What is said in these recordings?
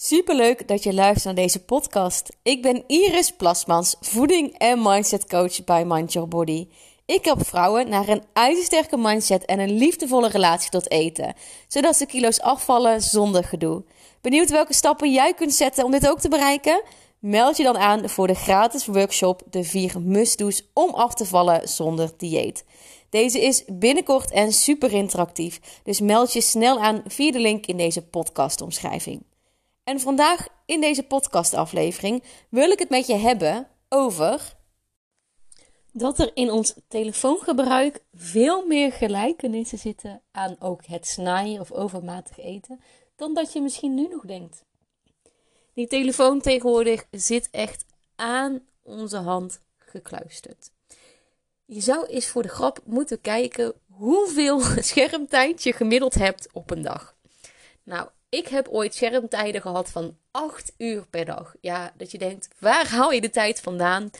Superleuk dat je luistert naar deze podcast. Ik ben Iris Plasmans, voeding- en mindset coach bij Mind Your Body. Ik help vrouwen naar een ijzersterke mindset en een liefdevolle relatie tot eten, zodat ze kilo's afvallen zonder gedoe. Benieuwd welke stappen jij kunt zetten om dit ook te bereiken? Meld je dan aan voor de gratis workshop De 4 must-do's om af te vallen zonder dieet. Deze is binnenkort en super interactief, dus meld je snel aan via de link in deze podcastomschrijving. En vandaag in deze podcastaflevering wil ik het met je hebben over dat er in ons telefoongebruik veel meer gelijkenissen zitten aan ook het snijden of overmatig eten dan dat je misschien nu nog denkt. Die telefoon tegenwoordig zit echt aan onze hand gekluisterd. Je zou eens voor de grap moeten kijken hoeveel schermtijd je gemiddeld hebt op een dag. Nou, ik heb ooit schermtijden gehad van 8 uur per dag. Ja, dat je denkt, waar haal je de tijd vandaan?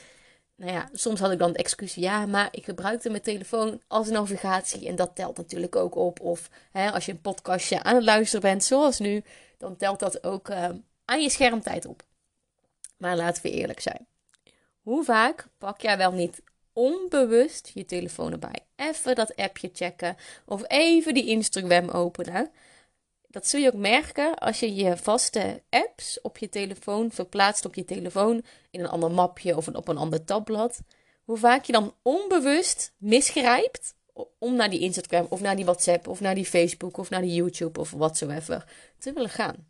Nou ja, soms had ik dan het excuus, ja, maar ik gebruikte mijn telefoon als navigatie en dat telt natuurlijk ook op. Of hè, als je een podcastje aan het luisteren bent, zoals nu, dan telt dat ook uh, aan je schermtijd op. Maar laten we eerlijk zijn. Hoe vaak pak jij wel niet onbewust je telefoon erbij? Even dat appje checken of even die Instagram openen dat zul je ook merken als je je vaste apps op je telefoon verplaatst op je telefoon in een ander mapje of op een ander tabblad. Hoe vaak je dan onbewust misgrijpt om naar die Instagram of naar die WhatsApp of naar die Facebook of naar die YouTube of whatsoever te willen gaan.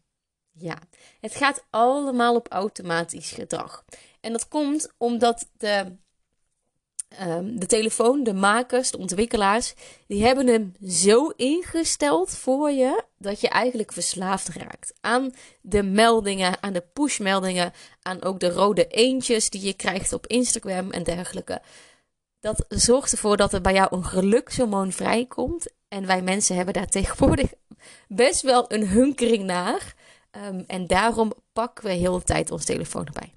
Ja, het gaat allemaal op automatisch gedrag. En dat komt omdat de Ehm, de telefoon, de makers, de ontwikkelaars, die hebben hem zo ingesteld voor je dat je eigenlijk verslaafd raakt aan de meldingen, aan de pushmeldingen, aan ook de rode eentjes die je krijgt op Instagram en dergelijke. Dat zorgt ervoor dat er bij jou een gelukshormoon vrijkomt. En wij mensen hebben daar tegenwoordig best wel een hunkering naar. Um, en daarom pakken we heel de tijd ons telefoon erbij.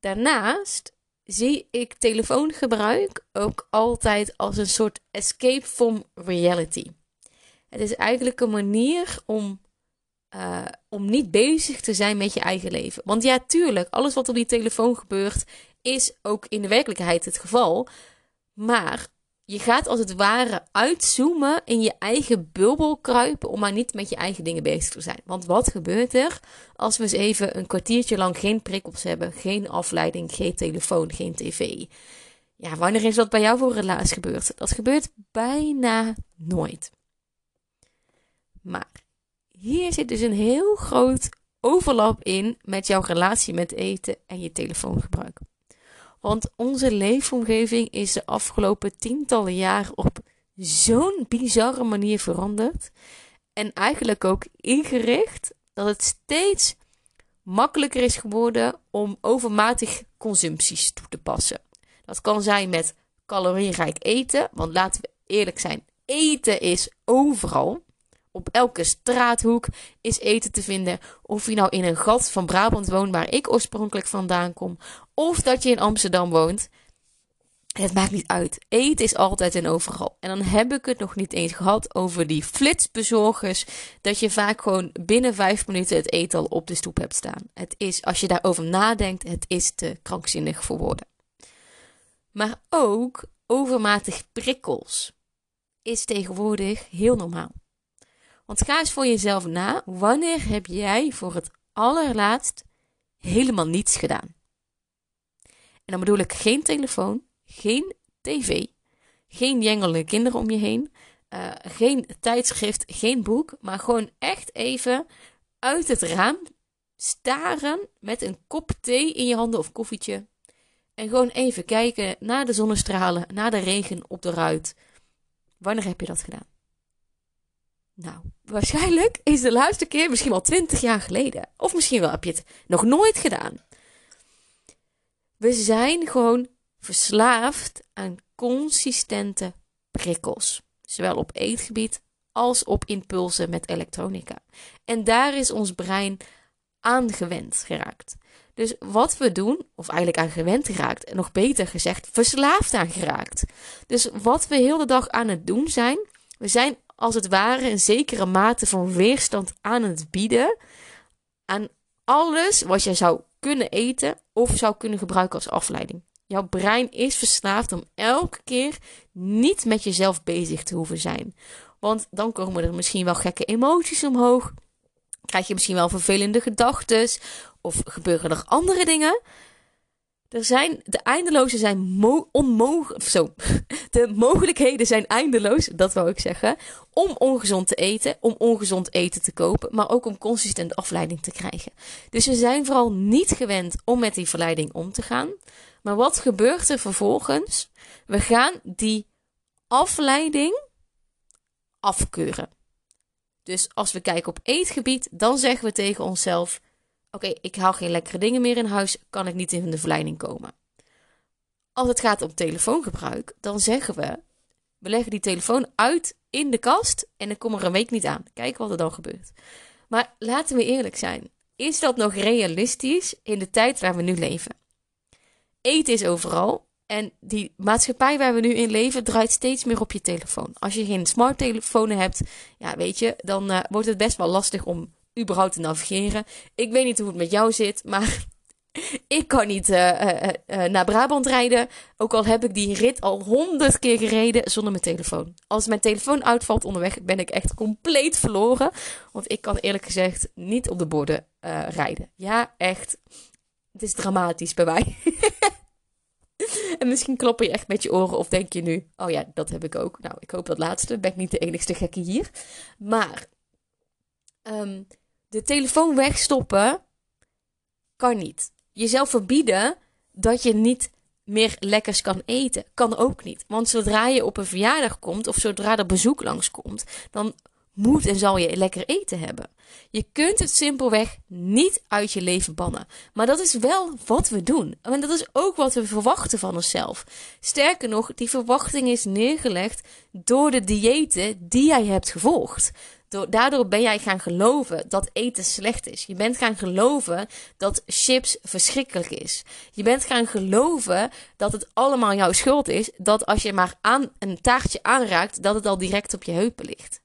Daarnaast zie ik telefoongebruik ook altijd als een soort escape from reality. Het is eigenlijk een manier om, uh, om niet bezig te zijn met je eigen leven. Want ja, tuurlijk, alles wat op die telefoon gebeurt, is ook in de werkelijkheid het geval. Maar je gaat als het ware uitzoomen in je eigen bubbel kruipen om maar niet met je eigen dingen bezig te zijn. Want wat gebeurt er als we eens even een kwartiertje lang geen prikkels hebben, geen afleiding, geen telefoon, geen tv? Ja, wanneer is dat bij jou voor relatie gebeurd? Dat gebeurt bijna nooit. Maar hier zit dus een heel groot overlap in met jouw relatie met eten en je telefoongebruik. Want onze leefomgeving is de afgelopen tientallen jaar op zo'n bizarre manier veranderd. En eigenlijk ook ingericht dat het steeds makkelijker is geworden om overmatig consumpties toe te passen. Dat kan zijn met calorierijk eten, want laten we eerlijk zijn, eten is overal. Op elke straathoek is eten te vinden. Of je nou in een gat van Brabant woont, waar ik oorspronkelijk vandaan kom. Of dat je in Amsterdam woont. Het maakt niet uit. Eten is altijd en overal. En dan heb ik het nog niet eens gehad over die flitsbezorgers. Dat je vaak gewoon binnen vijf minuten het eten al op de stoep hebt staan. Het is, als je daarover nadenkt, het is te krankzinnig voor woorden. Maar ook overmatig prikkels is tegenwoordig heel normaal. Want ga eens voor jezelf na. Wanneer heb jij voor het allerlaatst helemaal niets gedaan? En dan bedoel ik geen telefoon, geen tv, geen jengelende kinderen om je heen, uh, geen tijdschrift, geen boek, maar gewoon echt even uit het raam staren met een kop thee in je handen of koffietje. En gewoon even kijken naar de zonnestralen, naar de regen op de ruit. Wanneer heb je dat gedaan? Nou, waarschijnlijk is de laatste keer misschien wel twintig jaar geleden. Of misschien wel heb je het nog nooit gedaan. We zijn gewoon verslaafd aan consistente prikkels. Zowel op eetgebied als op impulsen met elektronica. En daar is ons brein aan gewend geraakt. Dus wat we doen, of eigenlijk aan gewend geraakt, en nog beter gezegd, verslaafd aan geraakt. Dus wat we heel de dag aan het doen zijn, we zijn als het ware een zekere mate van weerstand aan het bieden aan alles wat jij zou kunnen eten of zou kunnen gebruiken als afleiding. Jouw brein is verslaafd om elke keer niet met jezelf bezig te hoeven zijn. Want dan komen er misschien wel gekke emoties omhoog. Krijg je misschien wel vervelende gedachten. Of gebeuren er andere dingen. Er zijn, de eindeloze zijn onmogelijk. De mogelijkheden zijn eindeloos, dat wou ik zeggen. Om ongezond te eten, om ongezond eten te kopen, maar ook om consistent afleiding te krijgen. Dus we zijn vooral niet gewend om met die verleiding om te gaan. Maar wat gebeurt er vervolgens? We gaan die afleiding afkeuren. Dus als we kijken op eetgebied, dan zeggen we tegen onszelf: Oké, ik haal geen lekkere dingen meer in huis, kan ik niet in de verleiding komen. Als het gaat om telefoongebruik, dan zeggen we: We leggen die telefoon uit in de kast en ik kom er een week niet aan. Kijk wat er dan gebeurt. Maar laten we eerlijk zijn: is dat nog realistisch in de tijd waar we nu leven? Eten is overal. En die maatschappij waar we nu in leven draait steeds meer op je telefoon. Als je geen smarttelefoon hebt, ja, weet je, dan uh, wordt het best wel lastig om überhaupt te navigeren. Ik weet niet hoe het met jou zit, maar ik kan niet uh, uh, naar Brabant rijden. Ook al heb ik die rit al honderd keer gereden zonder mijn telefoon. Als mijn telefoon uitvalt onderweg, ben ik echt compleet verloren. Want ik kan eerlijk gezegd niet op de borden rijden. Ja, echt. Het is dramatisch bij mij. en misschien klop je echt met je oren of denk je nu, oh ja, dat heb ik ook. Nou, ik hoop dat laatste, ben ik niet de enigste gekke hier. Maar um, de telefoon wegstoppen kan niet. Jezelf verbieden dat je niet meer lekkers kan eten, kan ook niet. Want zodra je op een verjaardag komt of zodra er bezoek langskomt, dan moet en zal je lekker eten hebben. Je kunt het simpelweg niet uit je leven bannen. Maar dat is wel wat we doen. En dat is ook wat we verwachten van onszelf. Sterker nog, die verwachting is neergelegd door de diëten die jij hebt gevolgd. Daardoor ben jij gaan geloven dat eten slecht is. Je bent gaan geloven dat chips verschrikkelijk is. Je bent gaan geloven dat het allemaal jouw schuld is. Dat als je maar aan een taartje aanraakt, dat het al direct op je heupen ligt.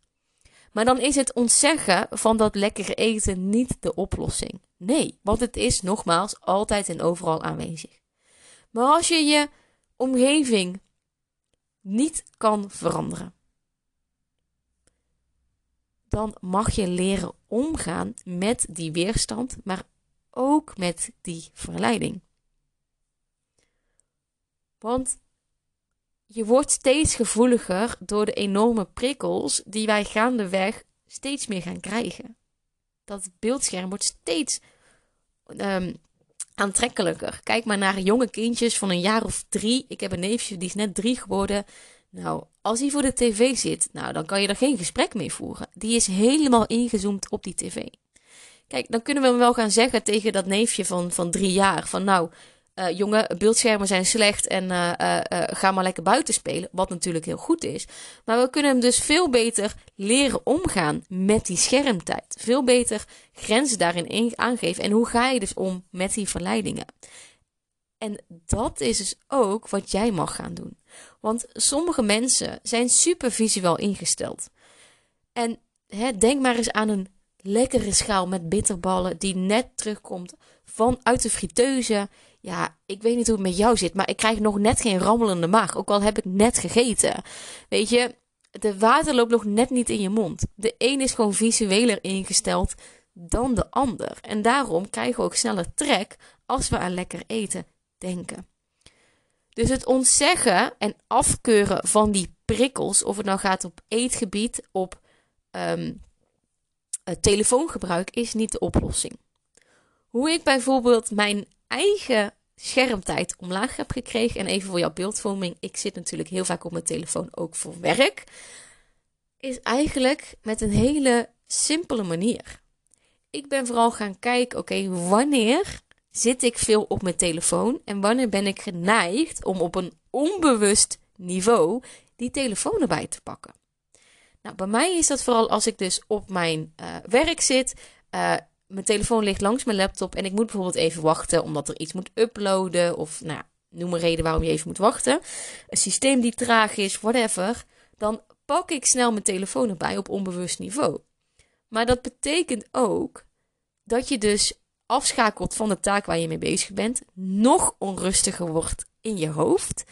Maar dan is het ontzeggen van dat lekkere eten niet de oplossing. Nee, want het is nogmaals altijd en overal aanwezig. Maar als je je omgeving niet kan veranderen, dan mag je leren omgaan met die weerstand, maar ook met die verleiding. Want je wordt steeds gevoeliger door de enorme prikkels die wij gaandeweg steeds meer gaan krijgen. Dat beeldscherm wordt steeds um, aantrekkelijker. Kijk maar naar jonge kindjes van een jaar of drie. Ik heb een neefje die is net drie geworden. Nou, als hij voor de tv zit, nou, dan kan je er geen gesprek mee voeren. Die is helemaal ingezoomd op die tv. Kijk, dan kunnen we hem wel gaan zeggen tegen dat neefje van, van drie jaar: van nou, uh, jongen, beeldschermen zijn slecht en uh, uh, ga maar lekker buiten spelen. Wat natuurlijk heel goed is. Maar we kunnen hem dus veel beter leren omgaan met die schermtijd. Veel beter grenzen daarin aangeven. En hoe ga je dus om met die verleidingen? En dat is dus ook wat jij mag gaan doen. Want sommige mensen zijn super visueel ingesteld. En hè, denk maar eens aan een lekkere schaal met bitterballen die net terugkomt vanuit de friteuse. Ja, ik weet niet hoe het met jou zit, maar ik krijg nog net geen rammelende maag. Ook al heb ik net gegeten. Weet je, de water loopt nog net niet in je mond. De een is gewoon visueler ingesteld dan de ander. En daarom krijgen we ook sneller trek als we aan lekker eten denken. Dus het ontzeggen en afkeuren van die prikkels, of het nou gaat op eetgebied, op um, telefoongebruik, is niet de oplossing. Hoe ik bijvoorbeeld mijn eigen schermtijd omlaag heb gekregen. En even voor jouw beeldvorming. Ik zit natuurlijk heel vaak op mijn telefoon ook voor werk. Is eigenlijk met een hele simpele manier. Ik ben vooral gaan kijken, oké, wanneer zit ik veel op mijn telefoon en wanneer ben ik geneigd om op een onbewust niveau die telefoon erbij te pakken. Nou, bij mij is dat vooral als ik dus op mijn uh, werk zit. Uh, mijn telefoon ligt langs mijn laptop en ik moet bijvoorbeeld even wachten omdat er iets moet uploaden of nou, noem een reden waarom je even moet wachten. Een systeem die traag is, whatever. Dan pak ik snel mijn telefoon erbij op onbewust niveau. Maar dat betekent ook dat je dus afschakelt van de taak waar je mee bezig bent, nog onrustiger wordt in je hoofd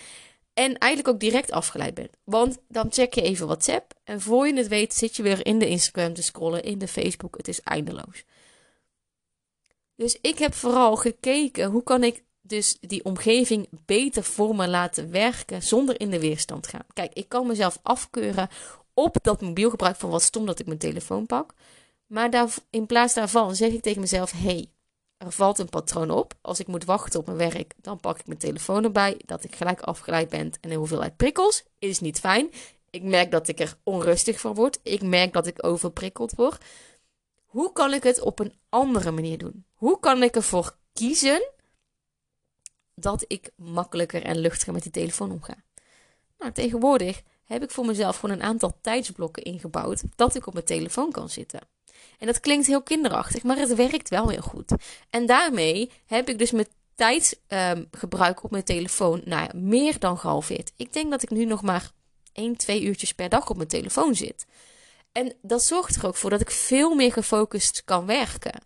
en eigenlijk ook direct afgeleid bent. Want dan check je even WhatsApp en voor je het weet zit je weer in de Instagram te scrollen, in de Facebook. Het is eindeloos. Dus ik heb vooral gekeken hoe kan ik dus die omgeving beter voor me laten werken zonder in de weerstand te gaan. Kijk, ik kan mezelf afkeuren op dat mobielgebruik van wat stom dat ik mijn telefoon pak. Maar daar, in plaats daarvan zeg ik tegen mezelf: hey, er valt een patroon op. Als ik moet wachten op mijn werk, dan pak ik mijn telefoon erbij. Dat ik gelijk afgeleid ben en de hoeveelheid prikkels is niet fijn. Ik merk dat ik er onrustig van word. Ik merk dat ik overprikkeld word. Hoe kan ik het op een andere manier doen? Hoe kan ik ervoor kiezen dat ik makkelijker en luchtiger met die telefoon omga? Nou, tegenwoordig heb ik voor mezelf gewoon een aantal tijdsblokken ingebouwd dat ik op mijn telefoon kan zitten. En dat klinkt heel kinderachtig, maar het werkt wel heel goed. En daarmee heb ik dus mijn tijdsgebruik um, op mijn telefoon nou meer dan gehalveerd. Ik denk dat ik nu nog maar 1, 2 uurtjes per dag op mijn telefoon zit. En dat zorgt er ook voor dat ik veel meer gefocust kan werken.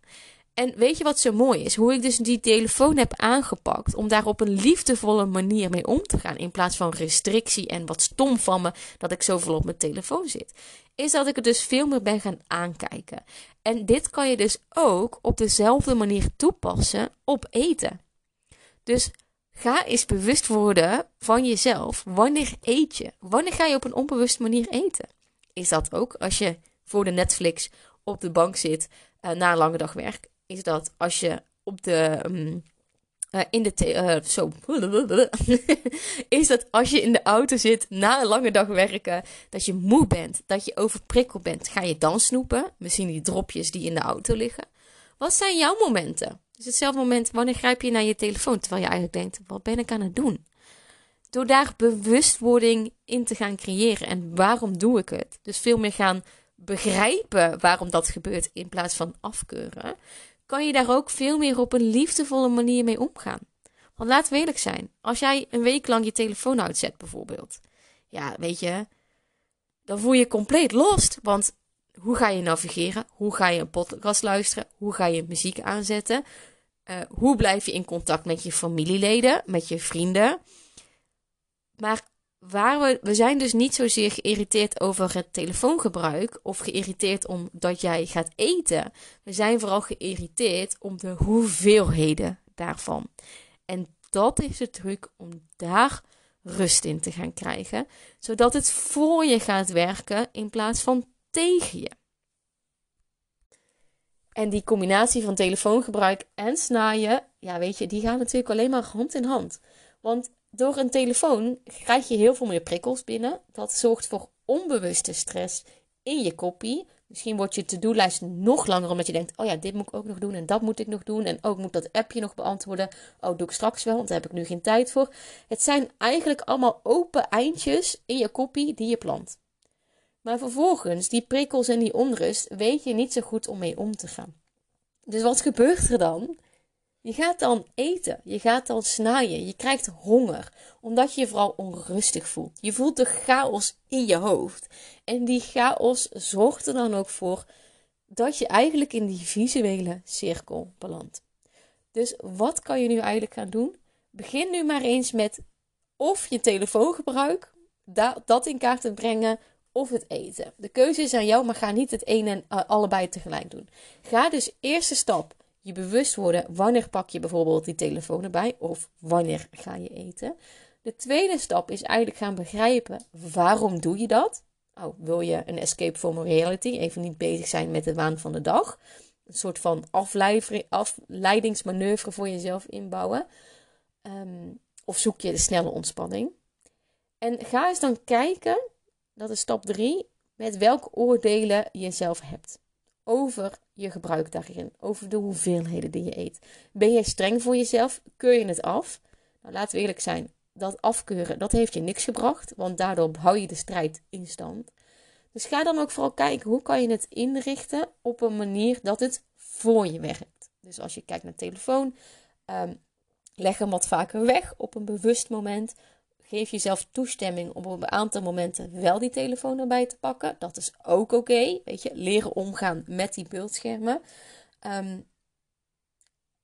En weet je wat zo mooi is? Hoe ik dus die telefoon heb aangepakt om daar op een liefdevolle manier mee om te gaan. In plaats van restrictie en wat stom van me dat ik zoveel op mijn telefoon zit. Is dat ik het dus veel meer ben gaan aankijken. En dit kan je dus ook op dezelfde manier toepassen op eten. Dus ga eens bewust worden van jezelf. Wanneer eet je? Wanneer ga je op een onbewuste manier eten? Is dat ook als je voor de Netflix op de bank zit uh, na een lange dag werk? Is dat als je op de. Um, uh, in de uh, zo. is dat als je in de auto zit na een lange dag werken, dat je moe bent, dat je overprikkeld bent, ga je dan snoepen? Misschien die dropjes die in de auto liggen. Wat zijn jouw momenten? Dus hetzelfde moment, wanneer grijp je naar je telefoon terwijl je eigenlijk denkt: wat ben ik aan het doen? Door daar bewustwording in te gaan creëren en waarom doe ik het? Dus veel meer gaan begrijpen waarom dat gebeurt in plaats van afkeuren kan je daar ook veel meer op een liefdevolle manier mee omgaan. Want laat we eerlijk zijn, als jij een week lang je telefoon uitzet bijvoorbeeld, ja, weet je, dan voel je je compleet lost. Want hoe ga je navigeren? Hoe ga je een podcast luisteren? Hoe ga je muziek aanzetten? Uh, hoe blijf je in contact met je familieleden, met je vrienden? Maar waar we, we zijn dus niet zozeer geïrriteerd over het telefoongebruik of geïrriteerd omdat jij gaat eten. We zijn vooral geïrriteerd om de hoeveelheden daarvan. En dat is de truc om daar rust in te gaan krijgen, zodat het voor je gaat werken in plaats van tegen je. En die combinatie van telefoongebruik en snaaien, ja weet je, die gaan natuurlijk alleen maar hand in hand. Want door een telefoon krijg je heel veel meer prikkels binnen. Dat zorgt voor onbewuste stress in je kopie. Misschien wordt je to-do-lijst nog langer omdat je denkt: oh ja, dit moet ik ook nog doen en dat moet ik nog doen. En ook moet dat appje nog beantwoorden. Oh, doe ik straks wel, want daar heb ik nu geen tijd voor. Het zijn eigenlijk allemaal open eindjes in je kopie die je plant. Maar vervolgens, die prikkels en die onrust, weet je niet zo goed om mee om te gaan. Dus wat gebeurt er dan? Je gaat dan eten, je gaat dan snijden, je krijgt honger, omdat je je vooral onrustig voelt. Je voelt de chaos in je hoofd. En die chaos zorgt er dan ook voor dat je eigenlijk in die visuele cirkel belandt. Dus wat kan je nu eigenlijk gaan doen? Begin nu maar eens met of je telefoongebruik, dat in kaart te brengen, of het eten. De keuze is aan jou, maar ga niet het een en allebei tegelijk doen. Ga dus eerste stap je bewust worden wanneer pak je bijvoorbeeld die telefoon erbij of wanneer ga je eten. De tweede stap is eigenlijk gaan begrijpen waarom doe je dat. Oh, wil je een escape from reality? Even niet bezig zijn met de waan van de dag. Een soort van afleidingsmanoeuvre voor jezelf inbouwen. Ehm, of zoek je de snelle ontspanning. En ga eens dan kijken, dat is stap 3, met welke oordelen je zelf hebt over je gebruik daarin, over de hoeveelheden die je eet. Ben jij streng voor jezelf? Keur je het af? Nou, laten we eerlijk zijn, dat afkeuren, dat heeft je niks gebracht, want daardoor hou je de strijd in stand. Dus ga dan ook vooral kijken hoe kan je het inrichten op een manier dat het voor je werkt. Dus als je kijkt naar telefoon, um, leg hem wat vaker weg op een bewust moment. Geef jezelf toestemming om op een aantal momenten wel die telefoon erbij te pakken. Dat is ook oké. weet je, leren omgaan met die beeldschermen. Ehm,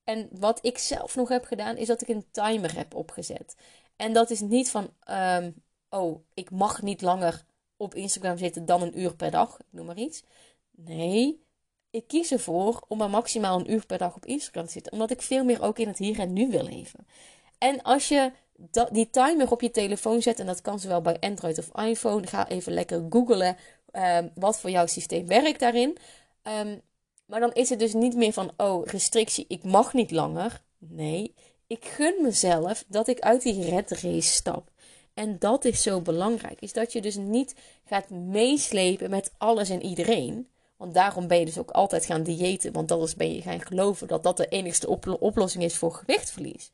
En wat ik zelf nog heb gedaan, is dat ik een timer heb opgezet. En dat is niet van, ehm, oh, ik mag niet langer op Instagram zitten dan een uur per dag. Ik noem maar iets. Nee, ik kies ervoor om maar maximaal een uur per dag op Instagram te zitten. Omdat ik veel meer ook in het hier en nu wil leven. En als je die timer op je telefoon zet, en dat kan zowel bij Android of iPhone, ga even lekker googlen um, wat voor jouw systeem werkt daarin. Ehm, maar dan is het dus niet meer van, oh, restrictie, ik mag niet langer. Nee, ik gun mezelf dat ik uit die red race stap. En dat is zo belangrijk. Is dat je dus niet gaat meeslepen met alles en iedereen. Want daarom ben je dus ook altijd gaan diëten. Want dat is ben je gaan geloven dat dat de enigste oplossing is voor gewichtverlies.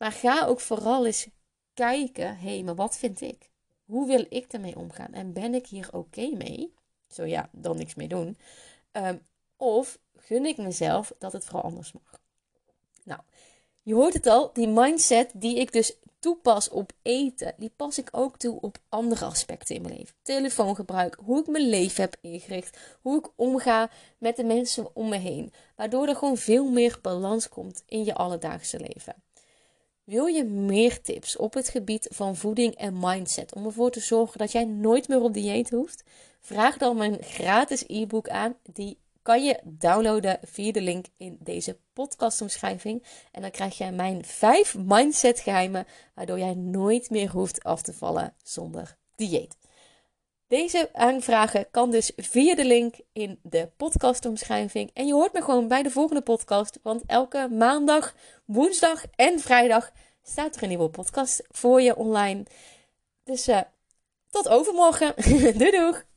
Maar ga ook vooral eens kijken. Hé, hey, maar wat vind ik? Hoe wil ik ermee omgaan? En ben ik hier oké mee? Zo ja, dan niks mee doen. Ehm, of gun ik mezelf dat het vooral anders mag? Nou, je hoort het al, die mindset die ik dus toepas op eten, die pas ik ook toe op andere aspecten in mijn leven. Telefoongebruik, hoe ik mijn leven heb ingericht, hoe ik omga met de mensen om me heen. Waardoor er gewoon veel meer balans komt in je alledaagse leven. Wil je meer tips op het gebied van voeding en mindset om ervoor te zorgen dat jij nooit meer op dieet hoeft? Vraag dan mijn gratis e-book aan die kan je downloaden via de link in deze podcastomschrijving. En dan krijg je mijn 5 mindset geheimen, waardoor jij nooit meer hoeft af te vallen zonder dieet. Deze aanvragen kan dus via de link in de podcastomschrijving. En je hoort me gewoon bij de volgende podcast, want elke maandag, woensdag en vrijdag staat er een nieuwe podcast voor je online. Dus uh, tot overmorgen. doei doeg!